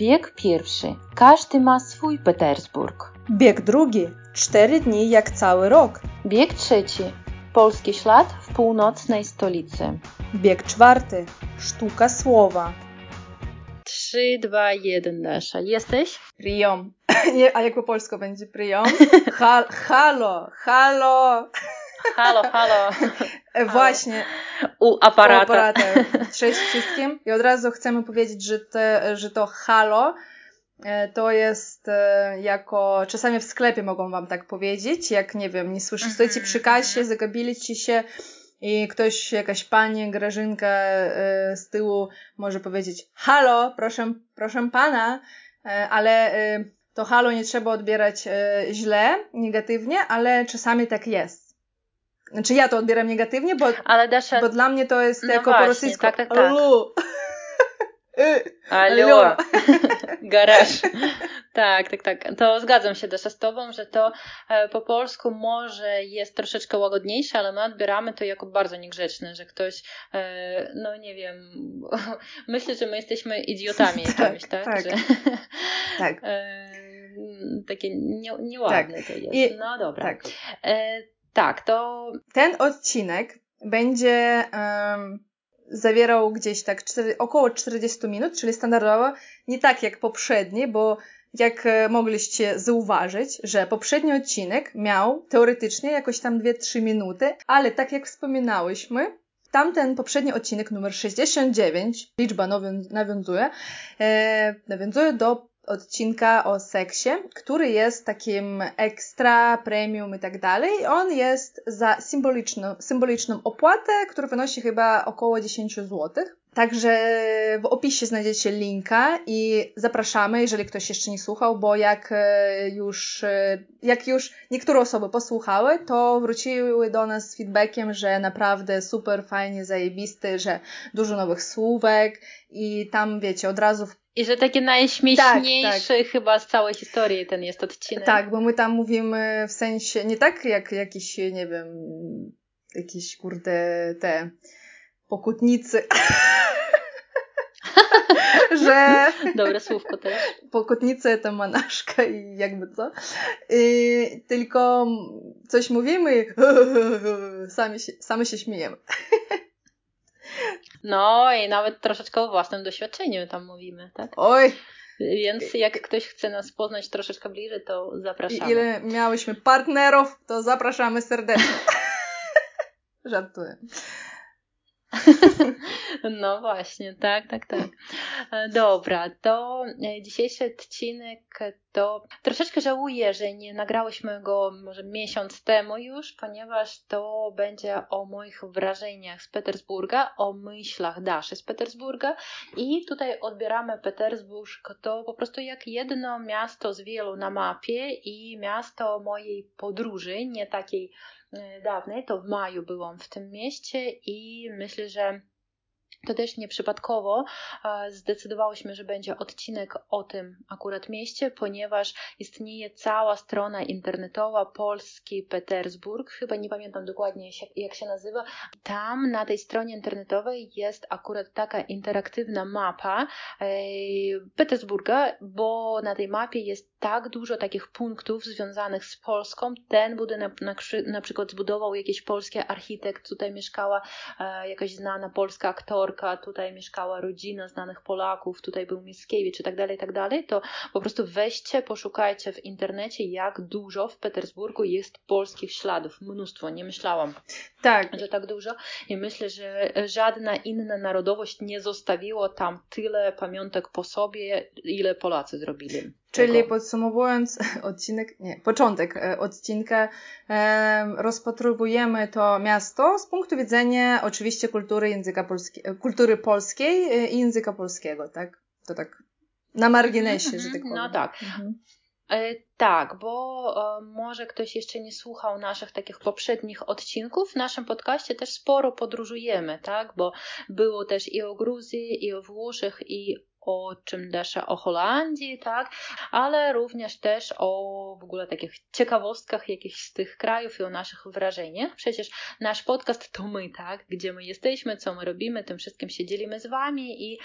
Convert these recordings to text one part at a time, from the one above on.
Bieg pierwszy. Każdy ma swój Petersburg. Bieg drugi. Cztery dni jak cały rok. Bieg trzeci. Polski ślad w północnej stolicy. Bieg czwarty. Sztuka słowa. 3, 2, 1, Dasza. Jesteś? Priom. Nie, a jak po polsku będzie priom? Hal, halo, halo. Halo, halo. E, Właśnie. U aparata. U aparata. Cześć wszystkim. I od razu chcemy powiedzieć, że, te, że to halo e, to jest e, jako, czasami w sklepie mogą wam tak powiedzieć, jak nie wiem, nie słyszycie, stoicie przy kasie, zagabiliście się i ktoś, jakaś pani, Grażynka z tyłu może powiedzieć halo, proszę, proszę pana, ale to halo nie trzeba odbierać źle, negatywnie, ale czasami tak jest. Znaczy ja to odbieram negatywnie, bo, Ale Dasza... bo dla mnie to jest No jako właśnie, po rosyjsku. tak, tak, tak. Allo. Allo. Garaż. Tak, tak, tak. To zgadzam się Dasza z Tobą, że to e, po polsku może jest troszeczkę łagodniejsze, ale my odbieramy to jako bardzo niegrzeczne, że ktoś, e, no nie wiem, myślę, że my jesteśmy idiotami Tak, jakimiś, tak? tak. Że, Tak. e, takie nie, nieładne to jest. I- no dobra. Tak. Tak, to Ten odcinek będzie em, zawierał gdzieś tak cztery, około 40 minut, czyli standardowo, nie tak jak poprzedni, bo jak e, mogliście zauważyć, że poprzedni odcinek miał teoretycznie jakoś tam 2-3 minuty, ale tak jak wspominałyśmy, tamten poprzedni odcinek numer 69, liczba nawią- nawiązuje, e, nawiązuje do odcinka o seksie, który jest takim ekstra, premium i tak dalej. On jest za symboliczną, symboliczną opłatę, która wynosi chyba około 10 zł. Także w opisie znajdziecie linka i zapraszamy, jeżeli ktoś jeszcze nie słuchał, bo jak e, już, e, jak już niektóre osoby posłuchały, to wróciły do nas z feedbackiem, że naprawdę super, fajnie, zajebisty, że dużo nowych słówek i tam wiecie, od razu w i że takie najśmieszniejszy chyba z całej historii ten jest odcinek. Tak, bo my tam mówimy w sensie, nie tak jak jakiś, nie wiem, jakieś kurde te pokutnicy, że Dobre słówko też. pokutnicy to manaszka i jakby co. I tylko coś mówimy i sami się, sami się śmiejemy. No i nawet troszeczkę o własnym doświadczeniu tam mówimy, tak? Oj, Więc jak ktoś chce nas poznać troszeczkę bliżej, to i zapraszamy. ile miałyśmy partnerów, to zapraszamy serdecznie. Żartuję. No właśnie, tak, tak, tak. E, Dobra, to e, dzisiejszy odcinek to troszeczkę żałuję, że nie nagrałyśmy go może miesiąc temu już, ponieważ to będzie o moich wrażeniach z Petersburga, o myślach Daszy z Petersburga i tutaj odbieramy Petersburg to po prostu jak jedno miasto z wielu na mapie i miasto mojej podróży, nie takiej e, dawnej, to w maju byłam w tym mieście i myślę, że to też nieprzypadkowo e, zdecydowałyśmy, że będzie odcinek o tym akurat mieście, ponieważ istnieje cała strona internetowa Polski Petersburg, chyba nie pamiętam dokładnie jak- się nazywa. Tam na tej stronie internetowej jest akurat taka interaktywna mapa e, Petersburga, bo na tej mapie jest tak dużo takich punktów związanych z Polską. Ten budynek na, na przykład zbudował jakiś polski architekt, tutaj mieszkała e, jakaś znana polska aktorka, tutaj mieszkała rodzina znanych Polaków, tutaj był Mickiewicz i tak dalej, i tak dalej, to po prostu weźcie, poszukajcie w internecie, jak dużo w Petersburgu jest polskich śladów. Mnóstwo, nie myślałam, Tak, że tak dużo i myślę, że żadna inna narodowość nie zostawiła tam tyle pamiątek po sobie, ile Polacy zrobili. Czyli tego. podsumowując odcinek, nie, początek e, odcinka, em, rozpatrujemy to miasto z punktu widzenia oczywiście kultury języka polskiego, kultury polskiej e, i języka polskiego, tak? To tak na marginesie, że tak Mhm, powiem. No tak. Mhm. E, Tak, bo e, może ktoś jeszcze nie słuchał naszych takich poprzednich odcinków. W naszym podcaście też sporo podróżujemy, tak? Bo było też i o Gruzji, i o Włoszech, i o czym też o Holandii, tak, ale również też o w ogóle takich ciekawostkach jakichś z tych krajów i o naszych wrażeniach. Przecież nasz podcast to my, tak, gdzie my jesteśmy, co my robimy, tym wszystkim się dzielimy z Wami i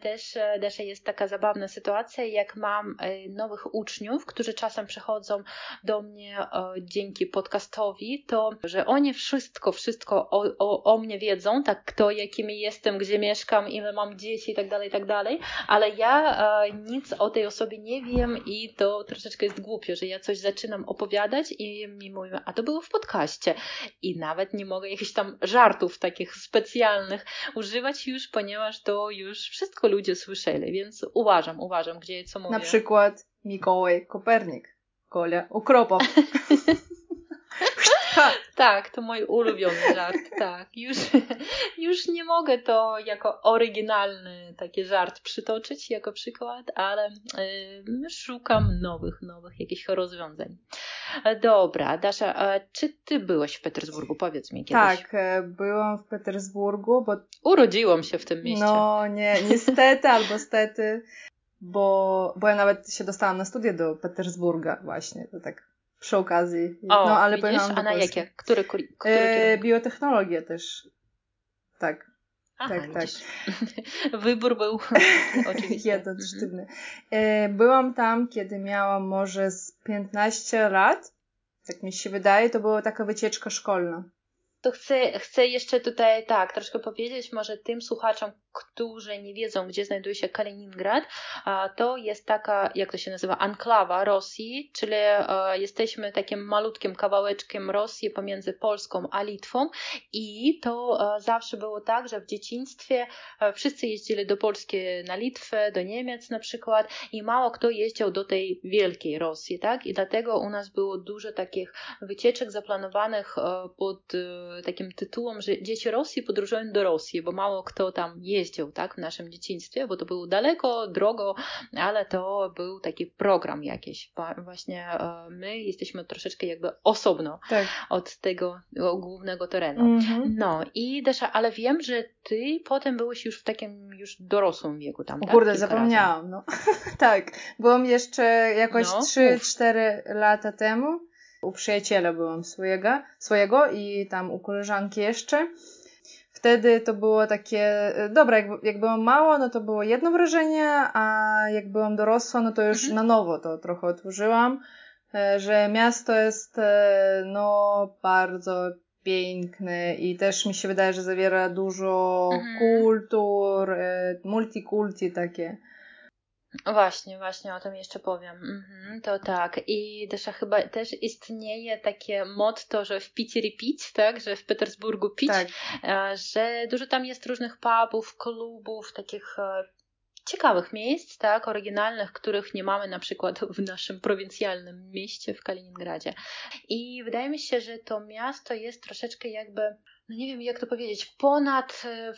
też, też jest taka zabawna sytuacja, jak mam e, nowych uczniów, którzy czasem przychodzą do mnie e, dzięki podcastowi, to że oni wszystko, wszystko o, o, o mnie wiedzą, tak kto, jakimi jestem, gdzie mieszkam, ile mam dzieci i tak dalej, i tak dalej, ale ja e, nic o tej osobie nie wiem i to troszeczkę jest głupio, że ja coś zaczynam opowiadać i mi mówią, a to było w podcaście i nawet nie mogę jakichś tam żartów takich specjalnych używać już, ponieważ to już wszystko ludzie słyszeli, więc uważam, uważam, gdzie co mówię. Na przykład Mikołaj Kopernik, Kolia Ukropow. tak, to mój ulubiony żart, tak. Już, już nie mogę to jako oryginalny taki żart przytoczyć jako przykład, ale y, szukam nowych, nowych jakichś rozwiązań. Dobra, Dasza, czy ty byłeś w Petersburgu? Powiedz mi kiedyś. Tak, e, byłam w Petersburgu, bo... Urodziłam się w tym mieście. No, nie, niestety albo stety, bo, bo ja nawet się dostałam na studia do Petersburga właśnie, to tak przy okazji. O, no, ale widzisz? A na jakie? Który, który, który e, biotechnologię też. Tak. Aha, tak, tak. Wybór był oczywiście. Jeden mhm. sztywny. E, byłam tam, kiedy miałam może z 15 lat. Tak mi się wydaje, to była taka wycieczka szkolna to chcę, chcę jeszcze tutaj tak troszkę powiedzieć może tym słuchaczom, którzy nie wiedzą, gdzie znajduje się Kaliningrad, to jest taka, jak to się nazywa, anklawa Rosji, czyli jesteśmy takim malutkim kawałeczkiem Rosji pomiędzy Polską a Litwą i to zawsze było tak, że w dzieciństwie wszyscy jeździli do Polski na Litwę, do Niemiec na przykład i mało kto jeździł do tej wielkiej Rosji, tak? I dlatego u nas było dużo takich wycieczek zaplanowanych pod takim tytułem, że dzieci Rosji podróżują do Rosji, bo mało kto tam jeździł tak, w naszym dzieciństwie, bo to było daleko, drogo, ale to był taki program jakiś. Właśnie e, my jesteśmy troszeczkę jakby osobno tak. od tego głównego terenu. Mhm. No i Desza, ale wiem, że ty potem byłeś już w takim już dorosłym wieku tam, tak? Kurde, zapomniałam, no. tak, byłam jeszcze jakoś no, 3-4 lata temu u przyjaciela byłam swojego, swojego i tam u koleżanki jeszcze. Wtedy to było takie, dobra, jak, jak byłam mała, no to było jedno wrażenie, a jak byłam dorosła, no to już mhm. na nowo to trochę otworzyłam, e, że miasto jest e, no bardzo piękne i też mi się wydaje, że zawiera dużo mhm. kultur, e, multikulti takie. Właśnie, właśnie o tym jeszcze powiem. Mhm, to tak. I też chyba też istnieje takie motto, że w picie repić, tak? Że w Petersburgu pić, tak. E, że dużo tam jest różnych pubów, klubów, takich e, ciekawych miejsc, tak, oryginalnych, których nie mamy na przykład w naszym prowincjalnym mieście w Kaliningradzie. I wydaje mi się, że to miasto jest troszeczkę jakby, no nie wiem jak to powiedzieć, ponad e,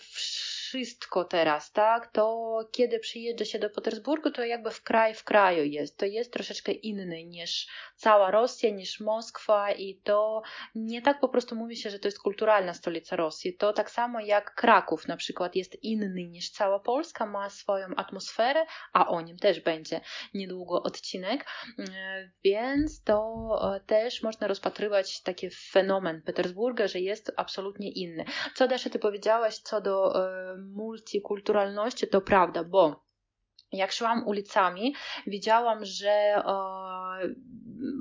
wszystko teraz, tak? To kiedy przyjeżdża się do Petersburgu, to jakby w kraj w kraju jest. To jest troszeczkę inny niż cała Rosja, niż Moskwa i to nie tak po prostu mówi się, że to jest kulturalna stolica Rosji. To tak samo jak Kraków na przykład jest inny niż cała Polska, ma swoją atmosferę, a o nim też będzie niedługo odcinek, więc to e, też można rozpatrywać taki fenomen Petersburga, że jest absolutnie inny. Co Dasza, ty powiedziałaś co do e, multikulturalności, to prawda, bo jak szłam ulicami, widziałam, że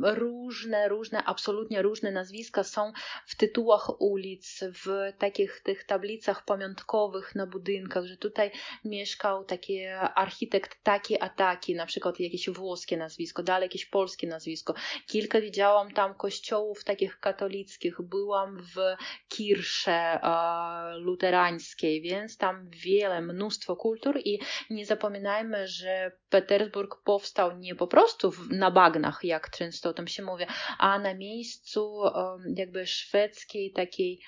różne, różne, absolutnie różne nazwiska są w tytułach ulic, w takich tych tablicach pamiątkowych na budynkach, że tutaj mieszkał taki architekt taki a taki, na przykład jakieś włoskie nazwisko, dalej jakieś polskie nazwisko. Kilka widziałam tam kościołów takich katolickich, byłam w Kirsze luterańskiej, więc tam wiele, mnóstwo kultur i nie zapominajmy, że Petersburg powstał nie po prostu na bagnach, jak często o tym się mówi, a na miejscu jakby szwedzkiej takiej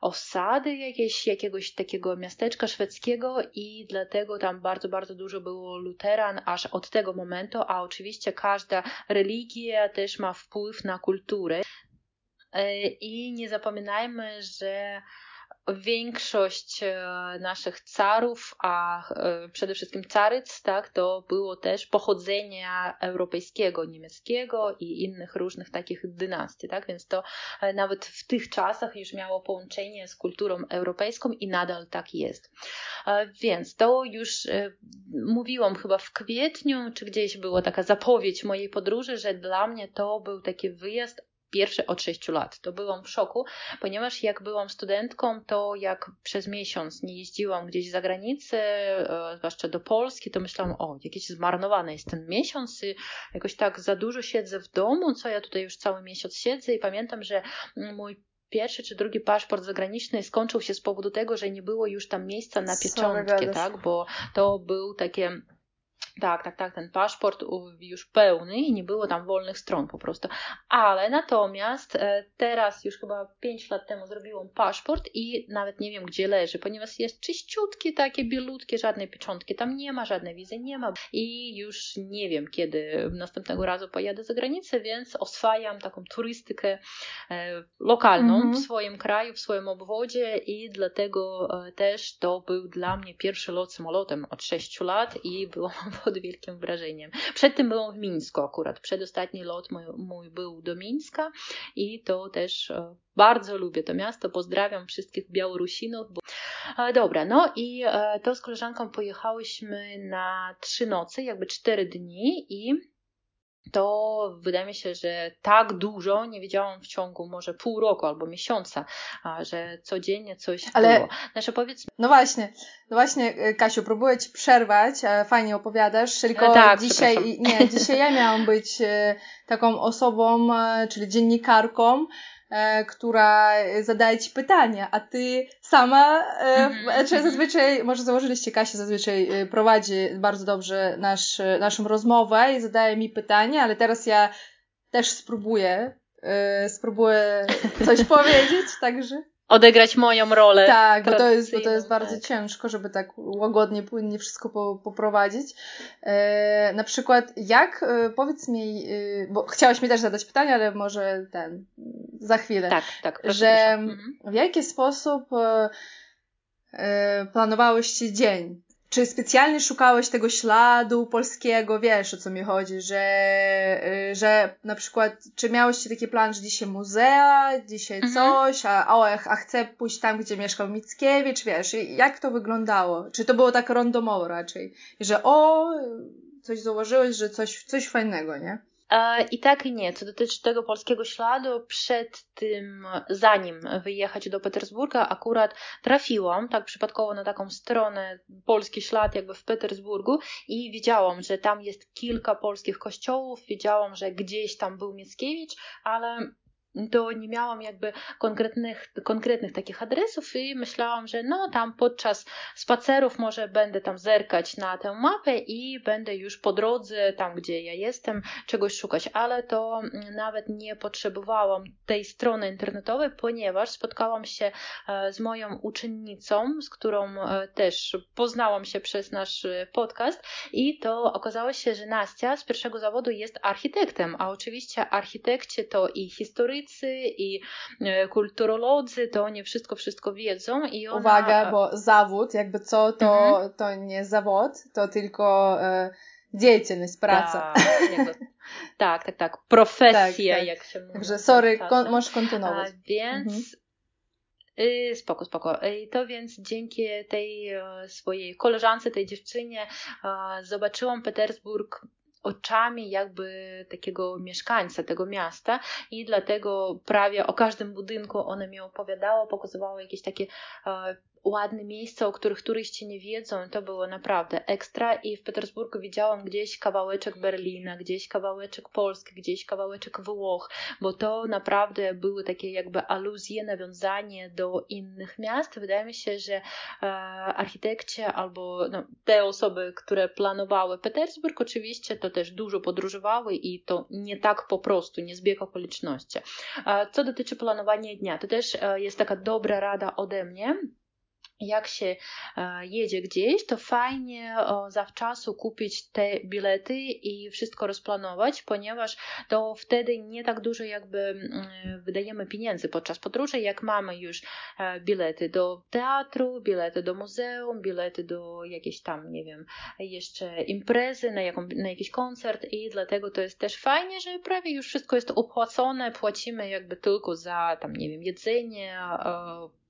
osady jakiejś, jakiegoś takiego miasteczka szwedzkiego i dlatego tam bardzo, bardzo dużo było luteran aż od tego momentu, a oczywiście każda religia też ma wpływ na kulturę. E, I nie zapominajmy, że większość e, naszych carów, a e, przede wszystkim caryc, tak, to było też pochodzenia europejskiego, niemieckiego i innych różnych takich dynastii, tak, więc to e, nawet w tych czasach już miało połączenie z kulturą europejską i nadal tak jest. Więc to już mówiłam chyba w kwietniu, czy gdzieś była taka zapowiedź mojej podróży, że dla mnie to był taki wyjazd pierwsze od 6 lat. To byłam w szoku, ponieważ jak byłam studentką, to jak przez miesiąc nie jeździłam gdzieś za granicę, e, zwłaszcza do Polski, to myślałam, o, jakiś zmarnowany jest ten miesiąc i jakoś tak za dużo siedzę w domu, co ja tutaj już cały miesiąc siedzę i pamiętam, że mój pierwszy czy drugi paszport zagraniczny skończył się z powodu tego, że nie było już tam miejsca na pieczątkę, tak, bo to był takie tak, tak, tak, ten paszport już pełny i nie było tam wolnych stron po prostu. Ale natomiast e, teraz już chyba 5 lat temu zrobiłam paszport i nawet nie wiem gdzie leży, ponieważ jest czyściutkie, takie bielutkie, żadnej pieczątki tam nie ma, żadnej wizy nie ma i już nie wiem kiedy następnego razu pojadę za granicę, więc oswajam taką turystykę e, lokalną -hmm. w swoim kraju, w swoim obwodzie i dlatego e, też to był dla mnie pierwszy lot samolotem od 6 lat i byłam pod wielkim wrażeniem. Przed tym byłam w Mińsku akurat. Przedostatni lot mój, mój był do Mińska i to też e, bardzo lubię to miasto. Pozdrawiam wszystkich Białorusinów. Bo... Dobra, no i e, to z koleżanką pojechałyśmy na trzy nocy, jakby cztery dni i to wydaje mi się, że tak dużo nie wiedziałam w ciągu może pół roku albo miesiąca, że codziennie coś Ale... było. Znaczy powiedz... No właśnie, no właśnie e, Kasiu, próbuję Ci przerwać, fajnie opowiadasz, tylko tak, dzisiaj, nie, dzisiaj ja miałam być e, taką osobą, e, czyli dziennikarką, która zadaje ci pytania, a ty sama, e, mm-hmm. czy zazwyczaj, może założyliście Kasia zazwyczaj e, prowadzi bardzo dobrze nasz, naszą rozmowę i zadaje mi pytania, ale teraz ja też spróbuję, e, spróbuję coś powiedzieć, także odegrać moją rolę. Tak, bo to jest, bo to jest bardzo tak. ciężko, żeby tak łagodnie, płynnie wszystko po, poprowadzić. E, na przykład, jak, e, powiedz mi, e, bo chciałaś mi też zadać pytanie, ale może ten, za chwilę. Tak, tak. Proszę, że proszę. Mhm. w jaki sposób e, e planowałyście dzień? Czy specjalnie szukałeś tego śladu polskiego? Wiesz o co mi chodzi, że, y, że na przykład, czy miałeś taki plan, że dzisiaj muzea, dzisiaj mhm. coś, a, o, a chcę pójść tam, gdzie mieszkał Mickiewicz, wiesz, jak to wyglądało? Czy to było tak randomowo raczej? Że o, coś zauważyłeś, że coś, coś fajnego, nie? I tak i nie. Co dotyczy tego polskiego śladu, przed tym, zanim wyjechać do Petersburga, akurat trafiłam tak przypadkowo na taką stronę Polski Ślad jakby w Petersburgu i widziałam, że tam jest kilka polskich kościołów, wiedziałam, że gdzieś tam był Mickiewicz, ale to nie miałam jakby konkretnych, konkretnych takich adresów i myślałam, że no tam podczas spacerów może będę tam zerkać na tę mapę i będę już po drodze, tam gdzie ja jestem, czegoś szukać, ale to nawet nie potrzebowałam tej strony internetowej, ponieważ spotkałam się e, z moją uczennicą, z którą e, też poznałam się przez nasz podcast i to okazało się, że Nastia z pierwszego zawodu jest architektem, a oczywiście architekci to i historycy, i e, kulturolodzy, to oni wszystko, wszystko wiedzą i ona... Uwaga, bo zawód, jakby co, to, mhm. to nie zawód, to tylko e, dziecielność, praca. Tak, jakby, tak, tak, tak, profesja, tak, tak. jak się mówi. Także sorry, kon, możesz kontynuować. A, więc... Mhm. Y, spoko, spoko. I to więc dzięki tej e, swojej koleżance, tej dziewczynie, zobaczyłam Petersburg oczami jakby takiego mieszkańca tego miasta i dlatego prawie o każdym budynku one mi opowiadało, pokazywało jakieś takie e, ładne miejsca, o których turyści nie wiedzą. To było naprawdę ekstra i w Petersburgu widziałam gdzieś kawałeczek Berlina, gdzieś kawałeczek Polski, gdzieś kawałeczek Włoch, bo to naprawdę były takie jakby aluzje, nawiązanie do innych miast. Wydaje mi się, że e, architekci albo no, te osoby, które planowały Petersburg, oczywiście to też dużo podróżowały i to nie tak po prostu, nie zbieg okoliczności. E, co dotyczy planowania dnia, to też e, jest taka dobra rada ode mnie, jak się e, jedzie gdzieś, to fajnie zawczasu kupić te bilety i wszystko rozplanować, ponieważ to wtedy nie tak dużo jakby mm, wydajemy pieniędzy podczas podróży, jak mamy już e, bilety do teatru, bilety do muzeum, bilety do jakiejś tam, nie wiem, jeszcze imprezy, na, jaką, na jakiś koncert i dlatego to jest też fajnie, że prawie już wszystko jest opłacone, płacimy jakby tylko za tam, nie wiem, jedzenie,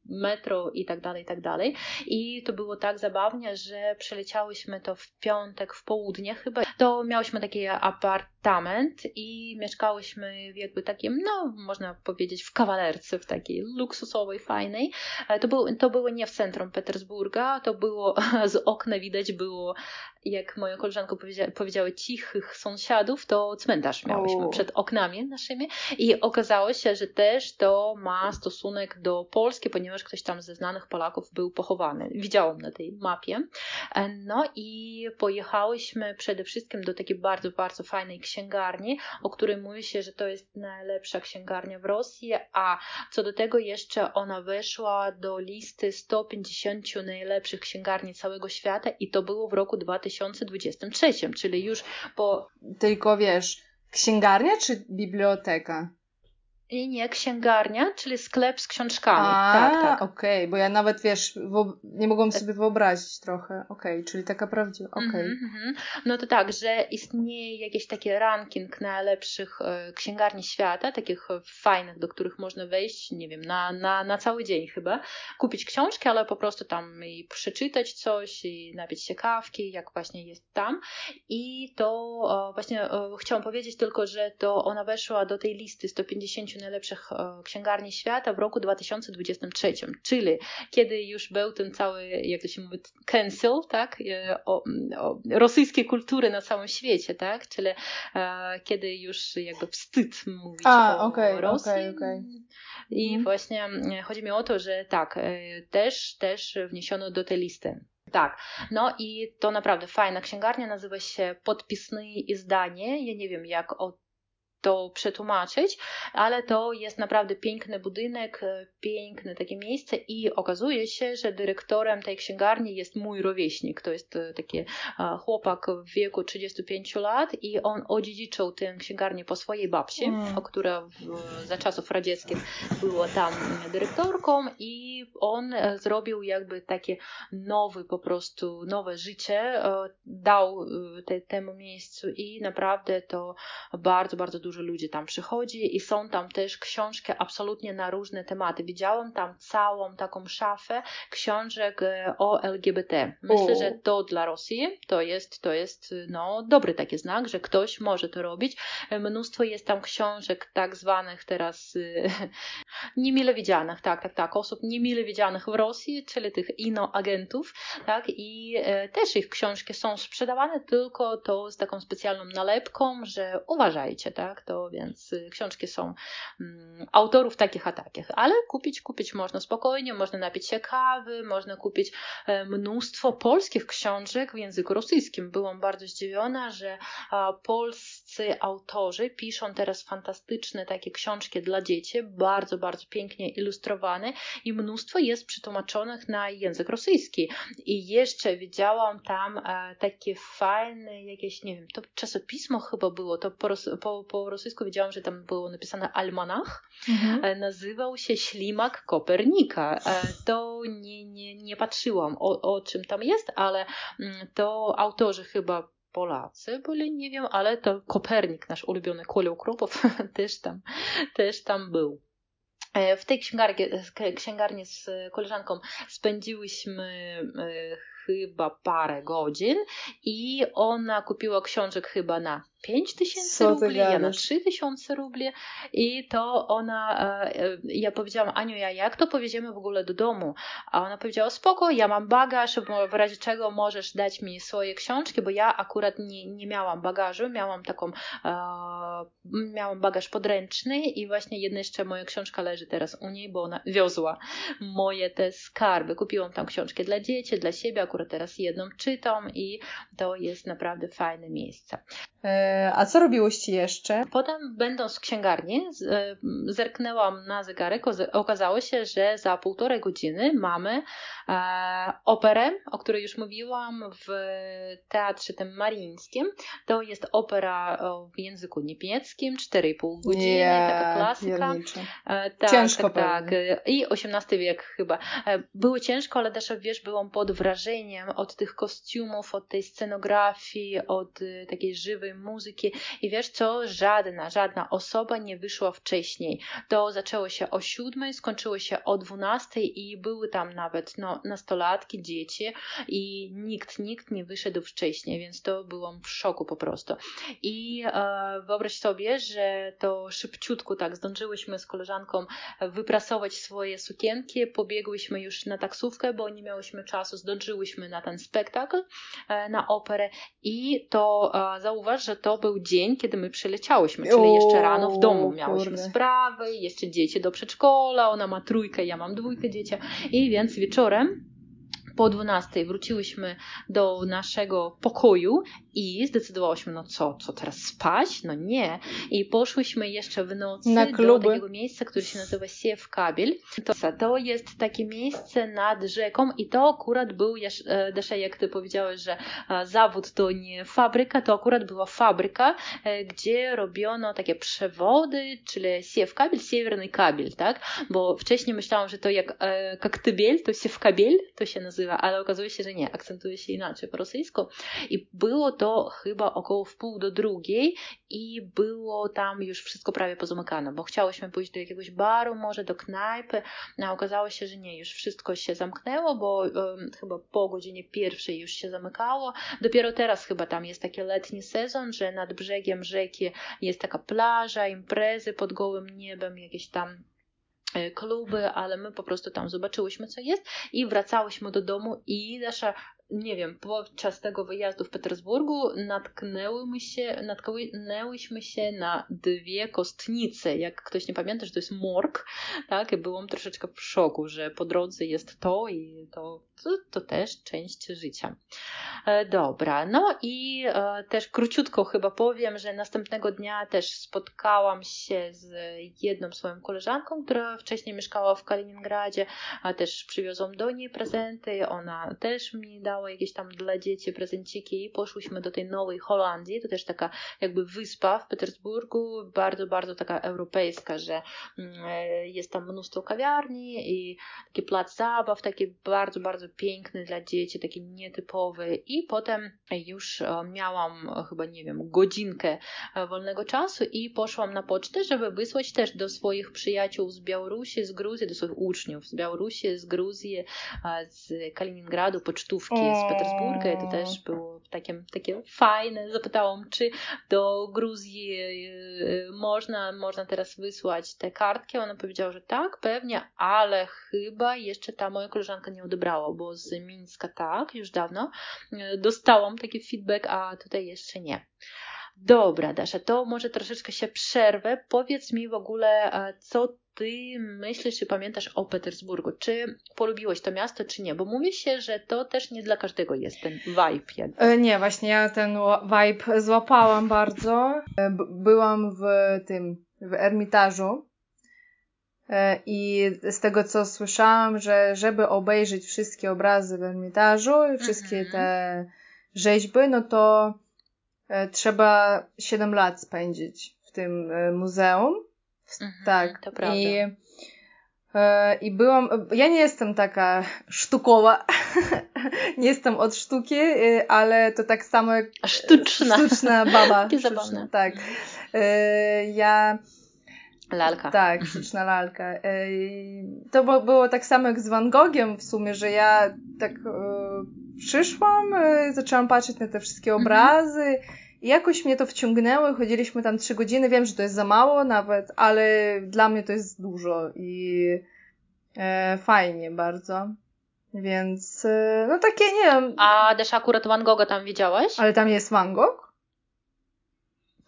metro i tak dalej, i tak dalej. I to było tak zabawnie, że przeleciałyśmy to w piątek w południe chyba. To miałyśmy taki apartament i mieszkałyśmy w jakby takim, no można powiedzieć w kawalerce, w takiej luksusowej, fajnej. To, był, to było nie w centrum Petersburga, to było z okna widać było jak moja koleżanka powiedzia, powiedziały, cichych sąsiadów, to cmentarz miałyśmy przed oknami naszymi i okazało się, że też to ma stosunek do Polski, ponieważ ktoś tam ze znanych Polaków był pochowany. Widziałam na tej mapie. E, no i pojechałyśmy przede wszystkim do takiej bardzo, bardzo fajnej księgarni, o której mówi się, że to jest najlepsza księgarnia w Rosji, a co do tego jeszcze ona weszła do listy 150 najlepszych księgarni całego świata i to było w roku 2000 2023, czyli już po. Tylko wiesz, księgarnia czy biblioteka? Nie, nie, księgarnia, czyli sklep z książkami. A, tak, tak. okej, okay, bo ja nawet, wiesz, nie mogłam sobie wyobrazić trochę. Okej, okay, czyli taka prawdziwa, okej. Okay. Mm -hmm. No to tak, że istnieje jakiś taki ranking najlepszych e, księgarni świata, takich fajnych, do których można wejść, nie wiem, na, na, na cały dzień chyba, kupić książki, ale po prostu tam i przeczytać coś, i napić się kawki, jak właśnie jest tam. I to właśnie chciałam powiedzieć tylko, że to ona weszła do tej listy 150 najlepszych e, księgarni świata w roku 2023, czyli kiedy już był ten cały, jak to się mówi, cancel, tak, e, o, o rosyjskiej kultury na całym świecie, tak, czyli e, kiedy już jakby wstyd mówić A, o okay, Rosji. Okay, okay. I mhm. właśnie chodzi mi o to, że tak, też, też wniesiono do tej listy. Tak, no i to naprawdę fajna księgarnia, nazywa się Podpisne Izdanie. Ja nie wiem, jak o to przetłumaczyć, ale to jest naprawdę piękny budynek, e, piękne takie miejsce i okazuje się, że dyrektorem tej księgarni jest mój rówieśnik. To jest e, taki e, chłopak w wieku 35 lat i on odziedziczył tę księgarnię po swojej babci, mm. która w, za czasów radzieckich była tam dyrektorką i on zrobił jakby takie nowy po prostu, nowe życie, dał te, temu miejscu i naprawdę to bardzo, bardzo dużo dużo ludzi tam przychodzi i są tam też książki absolutnie na różne tematy. Widziałam tam całą taką szafę książek e, o LGBT. Myślę, że to dla Rosji to jest, to jest no, dobry taki znak, że ktoś może to robić. E, mnóstwo jest tam książek tak zwanych teraz e, niemile widzianych, tak, tak, tak, osób niemile widzianych w Rosji, czyli tych inoagentów, tak, i też ich książki są sprzedawane, tylko to z taką specjalną nalepką, że uważajcie, tak, to więc y, książki są mm, autorów takich a takich, ale kupić, kupić można spokojnie, można napić się kawy, można kupić e, mnóstwo polskich książek w języku rosyjskim. Byłam bardzo zdziwiona, że polscy autorzy piszą teraz fantastyczne takie książki dla dzieci, bardzo, bardzo pięknie ilustrowane i mnóstwo jest przetłumaczonych na język rosyjski. I jeszcze widziałam tam e, takie fajne jakieś, nie wiem, to czasopismo chyba było, to po, po, po rosyjsku widziałam, że tam było napisane almanach. Mhm. E, nazywał się Ślimak Kopernika. E, to nie, nie, nie patrzyłam o, o czym tam jest, ale mm, to autorzy chyba Polacy byli, nie wiem, ale to Kopernik, nasz ulubiony Koleł Kropow, też tam, też tam był. E, w tej księgarni, księgarni z koleżanką spędziłyśmy chyba parę godzin i ona kupiła książek chyba na 5 tysięcy rubli, ja na 3 tysiące rubli i to ona, e, e, ja powiedziałam Aniu, ja jak to powieziemy w ogóle do domu? A ona powiedziała, spoko, ja mam bagaż, w razie czego możesz dać mi swoje książki, bo ja akurat nie, nie miałam bagażu, miałam taką, e, miałam bagaż podręczny i właśnie jedna jeszcze moja książka leży teraz u niej, bo ona wiozła moje te skarby. Kupiłam tam książki dla dzieci, dla siebie, akurat teraz jedną czytam i to jest naprawdę fajne miejsce. E, a co robiłyście jeszcze? Potem, będąc w księgarni, e, zerknęłam na zegarek. Okazało się, że za półtorej godziny mamy e, operę, o której już mówiłam w teatrze tym marińskim. To jest opera w języku niemieckim, 4,5 godziny, yeah, taka klasyka. Tak, ciężko tak, tak. I XVIII wiek chyba. Było ciężko, ale też wiesz, byłam pod wrażeniem od tych kostiumów, od tej scenografii, od takiej żywej muzyki i wiesz co, żadna, żadna osoba nie wyszła wcześniej. To zaczęło się o siódmej, skończyło się o dwunastej i były tam nawet no, nastolatki, dzieci i nikt, nikt nie wyszedł wcześniej, więc to byłam w szoku po prostu. I e, wyobraź sobie, że to szybciutko tak zdążyłyśmy z koleżanką wyprasować swoje sukienki, pobiegłyśmy już na taksówkę, bo nie miałyśmy czasu, zdążyłyśmy na ten spektakl, e, na operę i to e, zauważ, że to był dzień, kiedy my przyleciałyśmy, czyli jeszcze rano w domu miałyśmy kurde. sprawy, jeszcze dzieci do przedszkola, ona ma trójkę, ja mam dwójkę dzieci i więc wieczorem po 12 wróciłyśmy do naszego pokoju i zdecydowałyśmy, no co, co teraz spać? No nie. I poszłyśmy jeszcze w nocy Na do takiego miejsca, które się nazywa Siew Kabel. To, to jest takie miejsce nad rzeką i to akurat był, e, Desza, jak ty powiedziałeś, że e, zawód to nie fabryka, to akurat była fabryka, e, gdzie robiono takie przewody, czyli Siew Kabel, Siewerny Kabel, tak? Bo wcześniej myślałam, że to jak kaktybel, to Siew Kabel, to się nazywa, ale okazuje się, że nie, akcentuje się inaczej po rosyjsku. I było to chyba około wpół do drugiej i było tam już wszystko prawie pozamykane, bo chciałyśmy pójść do jakiegoś baru, może do knajpy, a okazało się, że nie, już wszystko się zamknęło, bo um, chyba po godzinie pierwszej już się zamykało. Dopiero teraz chyba tam jest taki letni sezon, że nad brzegiem rzeki jest taka plaża, imprezy pod gołym niebem, jakieś tam kluby, ale my po prostu tam zobaczyłyśmy, co jest i wracałyśmy do domu i nasza nie wiem, podczas tego wyjazdu w Petersburgu natknęłyśmy się, natknęłyśmy się na dwie kostnice. Jak ktoś nie pamięta, że to jest morg, tak? Byłam troszeczkę w szoku, że po drodze jest to i to, to, to też część życia. E, dobra, no i e, też króciutko chyba powiem, że następnego dnia też spotkałam się z jedną swoją koleżanką, która wcześniej mieszkała w Kaliningradzie, a też przywiozłam do niej prezenty, ona też mi dała jakieś tam dla dzieci prezenciki i poszłyśmy do tej Nowej Holandii, to też taka jakby wyspa w Petersburgu, bardzo, bardzo taka europejska, że mm, e, jest tam mnóstwo kawiarni i taki plac zabaw, taki bardzo, bardzo piękny dla dzieci, taki nietypowy. I potem już e, miałam chyba, nie wiem, godzinkę e, wolnego czasu i poszłam na pocztę, żeby wysłać też do swoich przyjaciół z Białorusi, z Gruzji, do swoich uczniów z Białorusi, z Gruzji, z Kaliningradu pocztówki z Petersburga i to też było takie, takie fajne. Zapytałam, czy do Gruzji y, można, można teraz wysłać te kartki. Ona powiedziała, że tak, pewnie, ale chyba jeszcze ta moja koleżanka nie odebrała, bo z Mińska tak, już dawno y, dostałam taki feedback, a tutaj jeszcze nie. Dobra, Dasza, to może troszeczkę się przerwę. Powiedz mi w ogóle, co ty myślisz i pamiętasz o Petersburgu? Czy polubiłeś to miasto, czy nie? Bo mówi się, że to też nie dla każdego jest ten vibe. Jakby. E, nie, właśnie ja ten vibe złapałam bardzo. E, byłam w tym, w Ermitażu e, i z tego co słyszałam, że żeby obejrzeć wszystkie obrazy w Ermitażu i wszystkie mhm. te rzeźby, no to trzeba 7 lat spędzić w tym muzeum. Mhm, tak. To prawda. I, e, I byłam, ja nie jestem taka sztukowa, nie jestem od sztuki, e, ale to tak samo jak sztuczna, sztuczna baba. Zabawne. Tak. E, ja Lalka. Tak, sztuczna lalka. To było tak samo jak z Van Gogiem w sumie, że ja tak przyszłam, zaczęłam patrzeć na te wszystkie mhm. obrazy i jakoś mnie to wciągnęło, chodziliśmy tam trzy godziny, wiem, że to jest za mało nawet, ale dla mnie to jest dużo i e, fajnie bardzo. Więc, e, no takie, nie wiem. A też akurat Van Gogha tam widziałaś? Ale tam jest Van Gogh?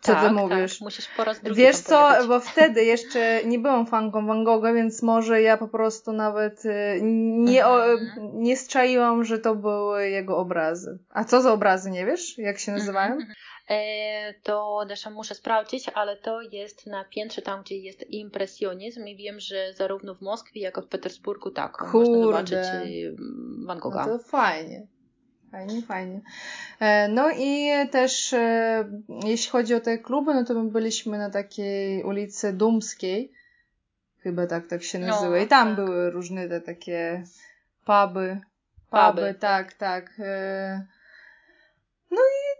Co tak, ty mówisz? Tak, musisz po raz drugi Wiesz co, pojechać. bo wtedy jeszcze nie byłam fanką Van Gogha, więc może ja po prostu nawet y, nie, o, Mhm. nie strzaiłam, że to były jego obrazy. A co za obrazy, nie wiesz? Jak się nazywają? Mhm. E, to Dasza muszę sprawdzić, ale to jest na piętrze tam, gdzie jest impresjonizm i wiem, że zarówno w Moskwie, jak i w Petersburgu tak, można Kurde. zobaczyć y, Van No Gogha. to fajnie. Fajnie, fajnie. E, No i też e, jeśli chodzi o te kluby, no to my byliśmy na takiej ulicy Dumskiej. Chyba tak, tak się No, nazywa. I tam tak. były różne te takie puby. Puby, Puby, tak, tak. E, No i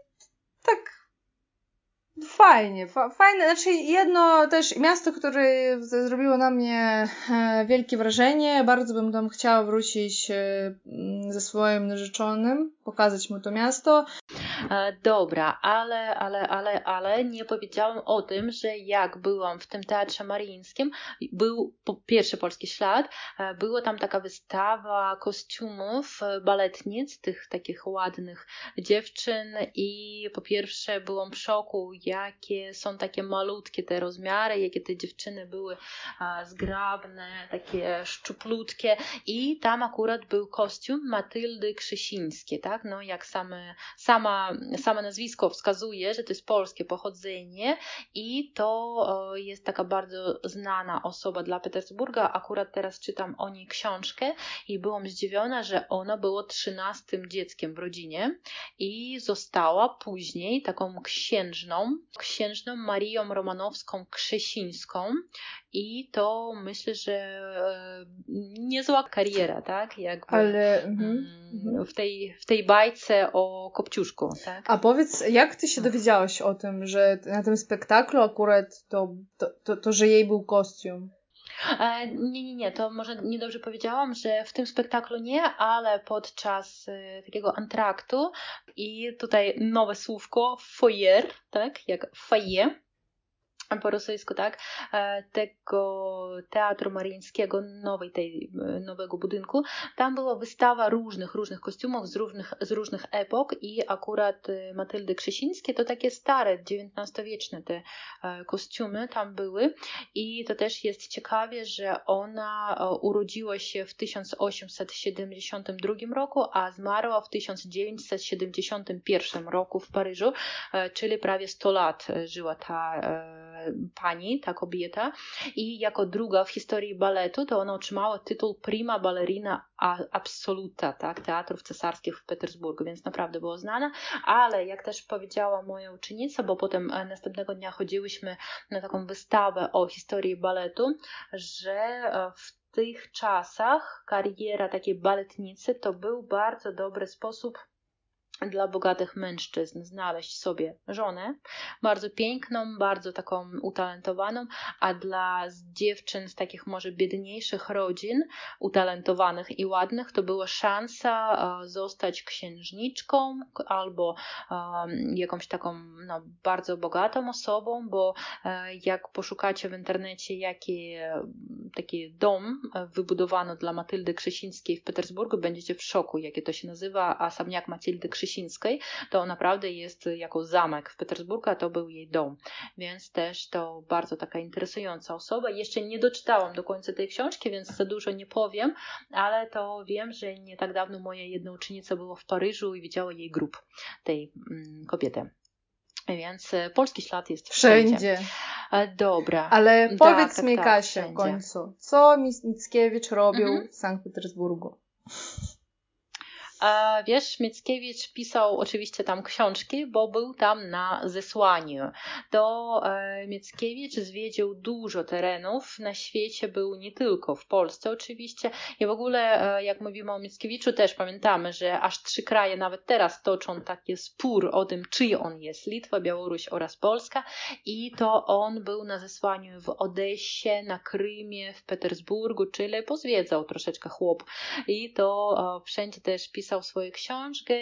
tak fajnie, fa- fajne, znaczy jedno też miasto, które zrobiło na mnie e, wielkie wrażenie, bardzo bym tam chciała wrócić e, ze swoim narzeczonym, pokazać mu to miasto. E, Dobra, ale, ale, ale, ale nie powiedziałam o tym, że jak byłam w tym Teatrze Mariińskim, był pierwszy polski ślad, e, była tam taka wystawa kostiumów e, baletnic, tych takich ładnych dziewczyn i po pierwsze byłam w szoku, jakie są takie malutkie te rozmiary, jakie te dziewczyny były zgrabne, takie szczuplutkie i tam akurat był kostium Matyldy Krzysińskiej, tak, no jak same, sama, same nazwisko wskazuje, że to jest polskie pochodzenie i to e, jest taka bardzo znana osoba dla Petersburga. Akurat teraz czytam o niej książkę i byłam zdziwiona, że ona była trzynastym dzieckiem w rodzinie i została później taką księżną, księżną Marią Romanowską Krzesińską i to myślę, że e, niezła kariera, tak? Jakby, Ale. Mhm. mm, mhm. w, tej, w tej bajce o Kopciuszku, tak? A powiedz, jak ty się dowiedziałaś o tym, że na tym spektaklu akurat to, to, to, to że jej był kostium? E, Nie, nie, nie, to może niedobrze powiedziałam, że w tym spektaklu nie, ale podczas e, takiego antraktu i tutaj nowe słówko foyer, tak, jak foyer po rosyjsku, tak, e, tego Teatru Mariińskiego, nowej tej, e, nowego budynku, tam była wystawa różnych, różnych kostiumów z różnych, z różnych epok i akurat e, Matyldy Krzesińskie to takie stare, XIX-wieczne te kostiumy tam były. I to też jest ciekawie, że ona urodziła się w 1872 roku, a zmarła w 1971 roku w Paryżu, czyli prawie 100 lat żyła ta pani, ta kobieta. I jako druga w historii baletu to ona otrzymała tytuł prima ballerina absoluta, tak, teatrów cesarskich w Petersburgu, więc naprawdę była znana, ale jak też powiedziała moja uczennica, bo potem e, następnego dnia chodziłyśmy na taką wystawę o historii baletu, że e, w tych czasach kariera takiej baletnicy to był bardzo dobry sposób dla bogatych mężczyzn znaleźć sobie żonę, bardzo piękną, bardzo taką utalentowaną, a dla dziewczyn z takich może biedniejszych rodzin, utalentowanych i ładnych, to była szansa e, zostać księżniczką albo e, jakąś taką no, bardzo bogatą osobą, bo e, jak poszukacie w internecie, jaki taki dom wybudowano dla Matyldy Krzesińskiej w Petersburgu, będziecie w szoku, jakie to się nazywa, a samniak Matyldy Krzesińskiej, to naprawdę jest jako zamek w Petersburgu, a to był jej dom, więc też to bardzo taka interesująca osoba. Jeszcze nie doczytałam do końca tej książki, więc za dużo nie powiem, ale to wiem, że nie tak dawno moja jedna uczennica była w Paryżu i widziała jej grób tej mm, kobiety. Więc e, polski ślad jest wszędzie. Wszędzie. E, Dobra. Ale Tak, powiedz tak, mi, tak, Kasia, w końcu, co Mic- Mickiewicz robił Mhm. w Sankt Petersburgu? A wiesz, Mickiewicz pisał oczywiście tam książki, bo był tam na zesłaniu. To e, Mickiewicz zwiedził dużo terenów na świecie, był nie tylko w Polsce oczywiście. I w ogóle, e, jak mówimy o Mickiewiczu, też pamiętamy, że aż trzy kraje nawet teraz toczą taki spór o tym, czyj on jest. Litwa, Białoruś oraz Polska. I to on był na zesłaniu w Odessie, na Krymie, w Petersburgu, czyli pozwiedzał troszeczkę chłop. I to e, wszędzie też pisał pisał swoje książki,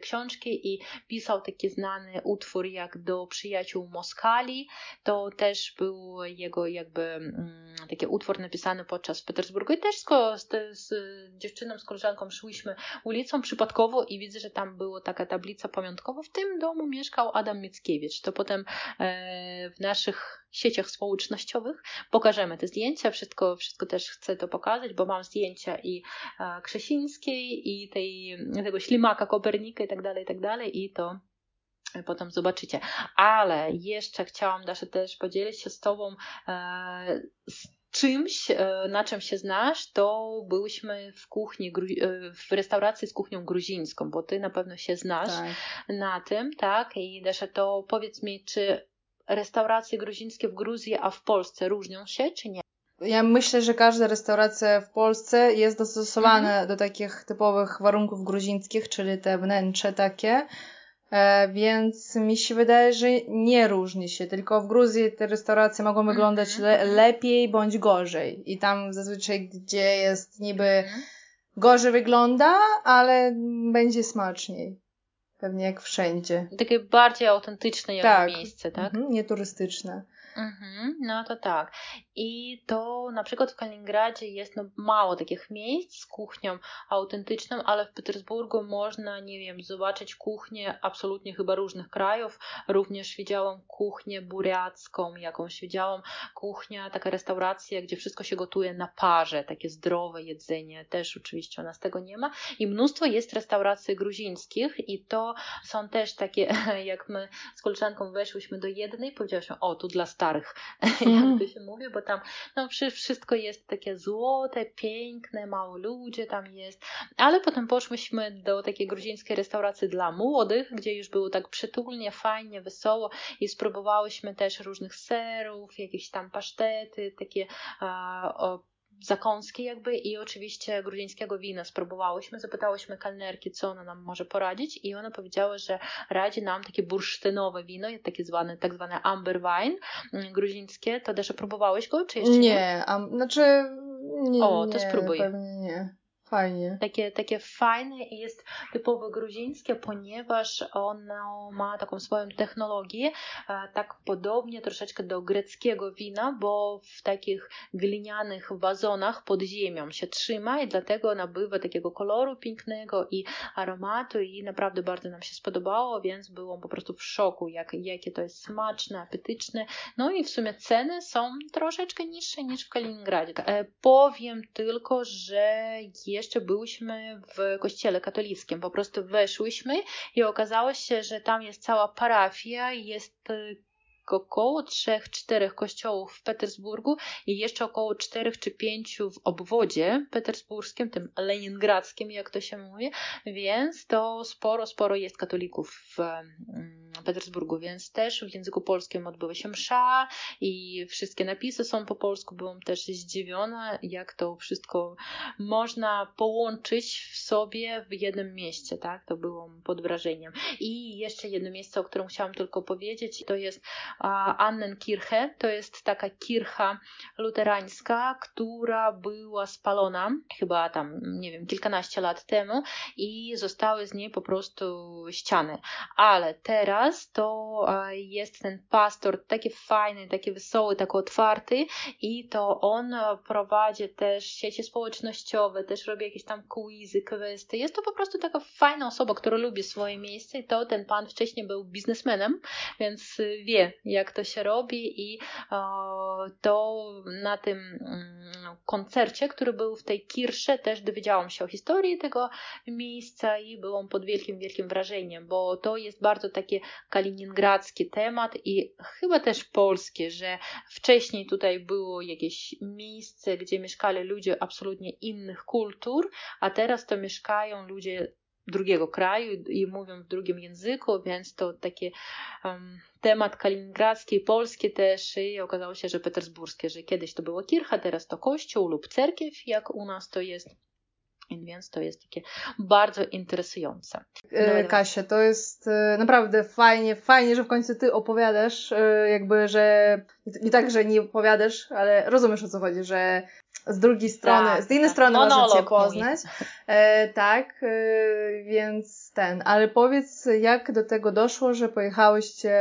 książki i pisał taki znany utwór jak do przyjaciół Moskali. To też był jego jakby mm, taki utwór napisany podczas Petersburgu i też z, z, z dziewczyną, z koleżanką szłyśmy ulicą przypadkowo i widzę, że tam była taka tablica pamiątkowa. W tym domu mieszkał Adam Mickiewicz. To potem e, w naszych sieciach społecznościowych pokażemy te zdjęcia. Wszystko, wszystko też chcę to pokazać, bo mam zdjęcia i e, Krzesińskiej, i tej, tego ślimaka Kopernika i tak dalej, i tak dalej. I to potem zobaczycie. Ale jeszcze chciałam, Dasza, też podzielić się z Tobą e, z czymś, e, na czym się znasz, to byłyśmy w kuchni, e, w restauracji z kuchnią gruzińską, bo Ty na pewno się znasz tak. na tym, tak? I Dasza, to powiedz mi, czy restauracje gruzińskie w Gruzji, a w Polsce różnią się, czy nie? Ja myślę, że każda restauracja w Polsce jest dostosowana mhm. do takich typowych warunków gruzińskich, czyli te wnętrze takie, E, więc mi się wydaje, że nie różni się, tylko w Gruzji te restauracje mogą wyglądać le mhm. lepiej bądź gorzej. I tam zazwyczaj, gdzie jest niby mhm. gorzej wygląda, ale będzie smaczniej. Pewnie jak wszędzie. Takie bardziej autentyczne tak. miejsce, tak? Mhm, nie turystyczne. Mhm, no to tak. I to na przykład w Kaliningradzie jest no, mało takich miejsc z kuchnią autentyczną, ale w Petersburgu można, nie wiem, zobaczyć kuchnię absolutnie chyba różnych krajów. Również widziałam kuchnię buriacką, jakąś widziałam kuchnia, taka restauracja, gdzie wszystko się gotuje na parze, takie zdrowe jedzenie. Też oczywiście u nas tego nie ma. I mnóstwo jest restauracji gruzińskich i to są też takie, jak my z koleżanką weszłyśmy do jednej, powiedziałyśmy, o, tu dla starych, mm. jak to się mówi, bo tam no, wszystko jest takie złote, piękne, mało ludzi tam jest, ale potem poszłyśmy do takiej gruzińskiej restauracji dla młodych, gdzie już było tak przytulnie, fajnie, wesoło i spróbowałyśmy też różnych serów, jakieś tam pasztety, takie a, o, zakąski jakby i oczywiście gruzińskiego wina spróbowałyśmy, zapytałyśmy kelnerki, co ona nam może poradzić i ona powiedziała, że radzi nam takie bursztynowe wino, takie zwane, tak zwane amber wine mm, gruzińskie. To też próbowałeś go, czy jeszcze nie? Nie, um, znaczy nie, O, to nie, spróbuj. Pewnie nie. Fajnie. Takie, takie fajne i jest typowo gruzińskie, ponieważ ono ma taką swoją technologię, e, tak podobnie troszeczkę do greckiego wina, bo w takich glinianych wazonach pod ziemią się trzyma i dlatego nabywa takiego koloru pięknego i aromatu i naprawdę bardzo nam się spodobało, więc byłam po prostu w szoku, jak, jakie to jest smaczne, apetyczne. No i w sumie ceny są troszeczkę niższe niż w Kaliningradzie. E, powiem tylko, że jest jeszcze byłyśmy w kościele katolickim. Po prostu weszłyśmy i okazało się, że tam jest cała parafia, jest około 3-4 kościołów w Petersburgu i jeszcze około 4 czy 5 w obwodzie petersburskim, tym leningradzkim, jak to się mówi, więc to sporo, sporo jest katolików w mm, Petersburgu, więc też w języku polskim odbywa się msza i wszystkie napisy są po polsku. Byłam też zdziwiona, jak to wszystko można połączyć w sobie w jednym mieście, tak? To byłam pod wrażeniem. I jeszcze jedno miejsce, o którym chciałam tylko powiedzieć, to jest Annenkirche. To jest taka kircha luterańska, która była spalona chyba tam, nie wiem, kilkanaście lat temu i zostały z niej po prostu ściany. Ale teraz to jest ten pastor taki fajny, taki wesoły, taki otwarty i to on prowadzi też sieci społecznościowe, też robi jakieś tam quizy, questy. Jest to po prostu taka fajna osoba, która lubi swoje miejsce i to ten pan wcześniej był biznesmenem, więc wie, jak to się robi i to na tym mm, koncercie, który był w tej Kirsze, też dowiedziałam się o historii tego miejsca i byłam pod wielkim, wielkim wrażeniem, bo to jest bardzo taki kaliningradzki temat i chyba też polskie, że wcześniej tutaj było jakieś miejsce, gdzie mieszkali ludzie absolutnie innych kultur, a teraz to mieszkają ludzie drugiego kraju i mówią w drugim języku, więc to taki um, temat kaliningradzki, polski też i okazało się, że petersburskie, że kiedyś to było kircha, teraz to kościół lub cerkiew, jak u nas to jest. Więc to jest takie bardzo interesujące. E, Kasia, to jest e, naprawdę fajnie, fajnie, że w końcu ty opowiadasz, e, jakby, że nie tak, że nie opowiadasz, ale rozumiesz o co chodzi, że z drugiej strony, tak, z innej tak. strony Monolog można Cię poznać. E, tak, e, więc ten, ale powiedz, jak do tego doszło, że pojechałyście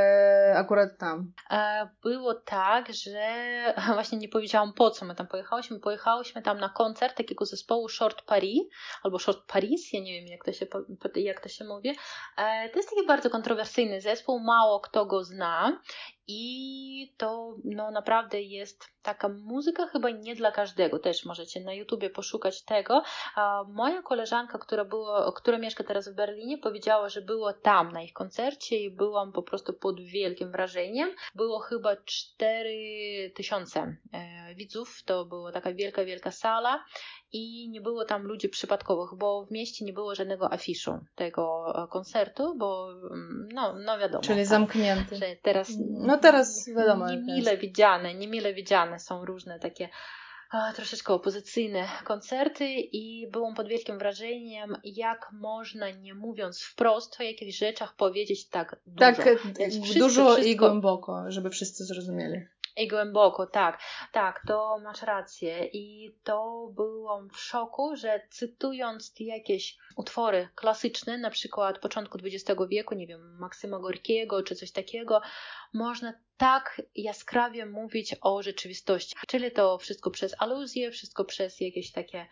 akurat tam? E, było tak, że właśnie nie powiedziałam po co my tam pojechałyśmy. Pojechałyśmy tam na koncert takiego zespołu Short Paris albo Short Paris, ja nie wiem jak to się, jak to się mówi. E, to jest taki bardzo kontrowersyjny zespół, mało kto go zna i to no, naprawdę jest taka muzyka chyba nie dla każdego. Też możecie na YouTubie poszukać tego. A moja koleżanka, która, była, która mieszka teraz w Berlinie, powiedziała, że było tam na ich koncercie i byłam po prostu pod wielkim wrażeniem. Było chyba 4 tysiące e, widzów. To była taka wielka, wielka sala i nie było tam ludzi przypadkowych, bo w mieście nie było żadnego afiszu tego e, koncertu, bo mm, no, no wiadomo. Czyli tak, zamknięty. Że teraz, no teraz wiadomo. Niemile widziane, niemile widziane są różne takie troszeczkę opozycyjne koncerty i byłam pod wielkim wrażeniem, jak można, nie mówiąc wprost o jakichś rzeczach, powiedzieć tak dużo. Tak, wszyscy, dużo wszystko... i głęboko, żeby wszyscy zrozumieli. I głęboko, tak, tak, to masz rację. I to byłam w szoku, że cytując jakieś utwory klasyczne, na przykład początku XX wieku, nie wiem, Maksyma Gorkiego czy coś takiego, można tak jaskrawie mówić o rzeczywistości. Czyli to wszystko przez aluzje, wszystko przez jakieś takie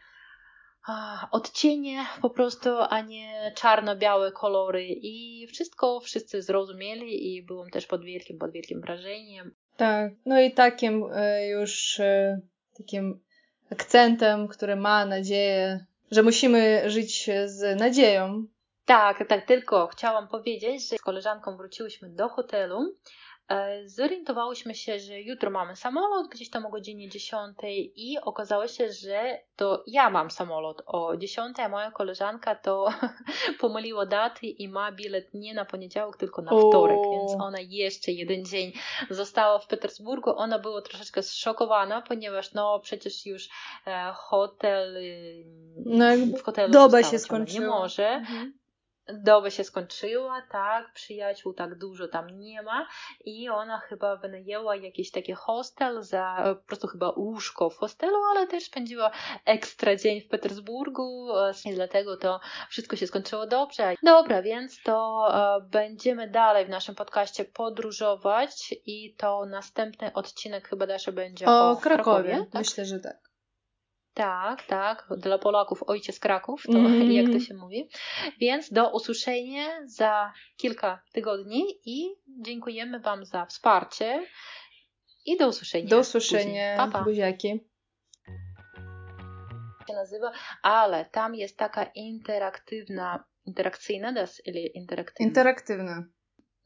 odcienie po prostu, a nie czarno-białe kolory i wszystko wszyscy zrozumieli i byłam też pod wielkim, pod wielkim wrażeniem. Tak, no i takim e, już e, takim akcentem, który ma nadzieję, że musimy żyć z nadzieją. Tak, tak, tylko chciałam powiedzieć, że z koleżanką wróciłyśmy do hotelu zorientowałyśmy się, że jutro mamy samolot gdzieś tam o godzinie 10 i okazało się, że to ja mam samolot o 10, a moja koleżanka to pomyliła daty i ma bilet nie na poniedziałek, tylko na wtorek, więc ona jeszcze jeden dzień została w Petersburgu. Ona była troszeczkę zszokowana, ponieważ no przecież już e, hotel y, no, w hotelu doba się skończyła. Nie może. Mhm doba się skończyła, tak, przyjaciół tak dużo tam nie ma i ona chyba wynajęła jakiś taki hostel za po prostu chyba łóżko w hostelu, ale też spędziła ekstra dzień w Petersburgu i dlatego to wszystko się skończyło dobrze. Dobra, więc to e, będziemy dalej w naszym podcaście podróżować i to następny odcinek chyba Dasza będzie o, o Krakowie. Krakowie tak? Myślę, że tak. Tak, tak. Dla Polaków ojciec Kraków, to mm. jak to się mówi. Więc do usłyszenia za kilka tygodni i dziękujemy Wam za wsparcie. I do usłyszenia. Do usłyszenia. Pa, pa. Buziaki się nazywa, ale tam jest taka interaktywna, interakcyjna, das, interaktywna? Interaktywna.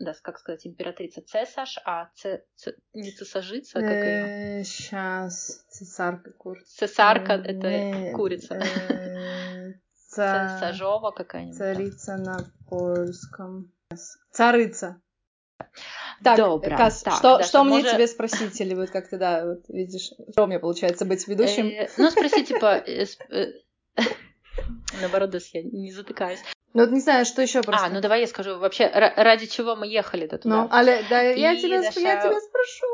Да, как сказать, императрица цесарь, а ц, ц, не цесажица, как ее? Сейчас, цесарка курица. Цесарка — это курица. Цесажова какая-нибудь. Царица на польском. Царыца. Так, Добро. Кас, так, что, Даша, что мне может... тебе спросить? Или вот как ты, да, вот видишь, что у меня получается быть ведущим? Э, ну, спроси, типа, э, э, наоборот, я не затыкаюсь. Ну, не знаю, что еще просто. А, ну давай я скажу, вообще, ради чего мы ехали туда? Ну, але, да, я тебя, я тебя спрошу.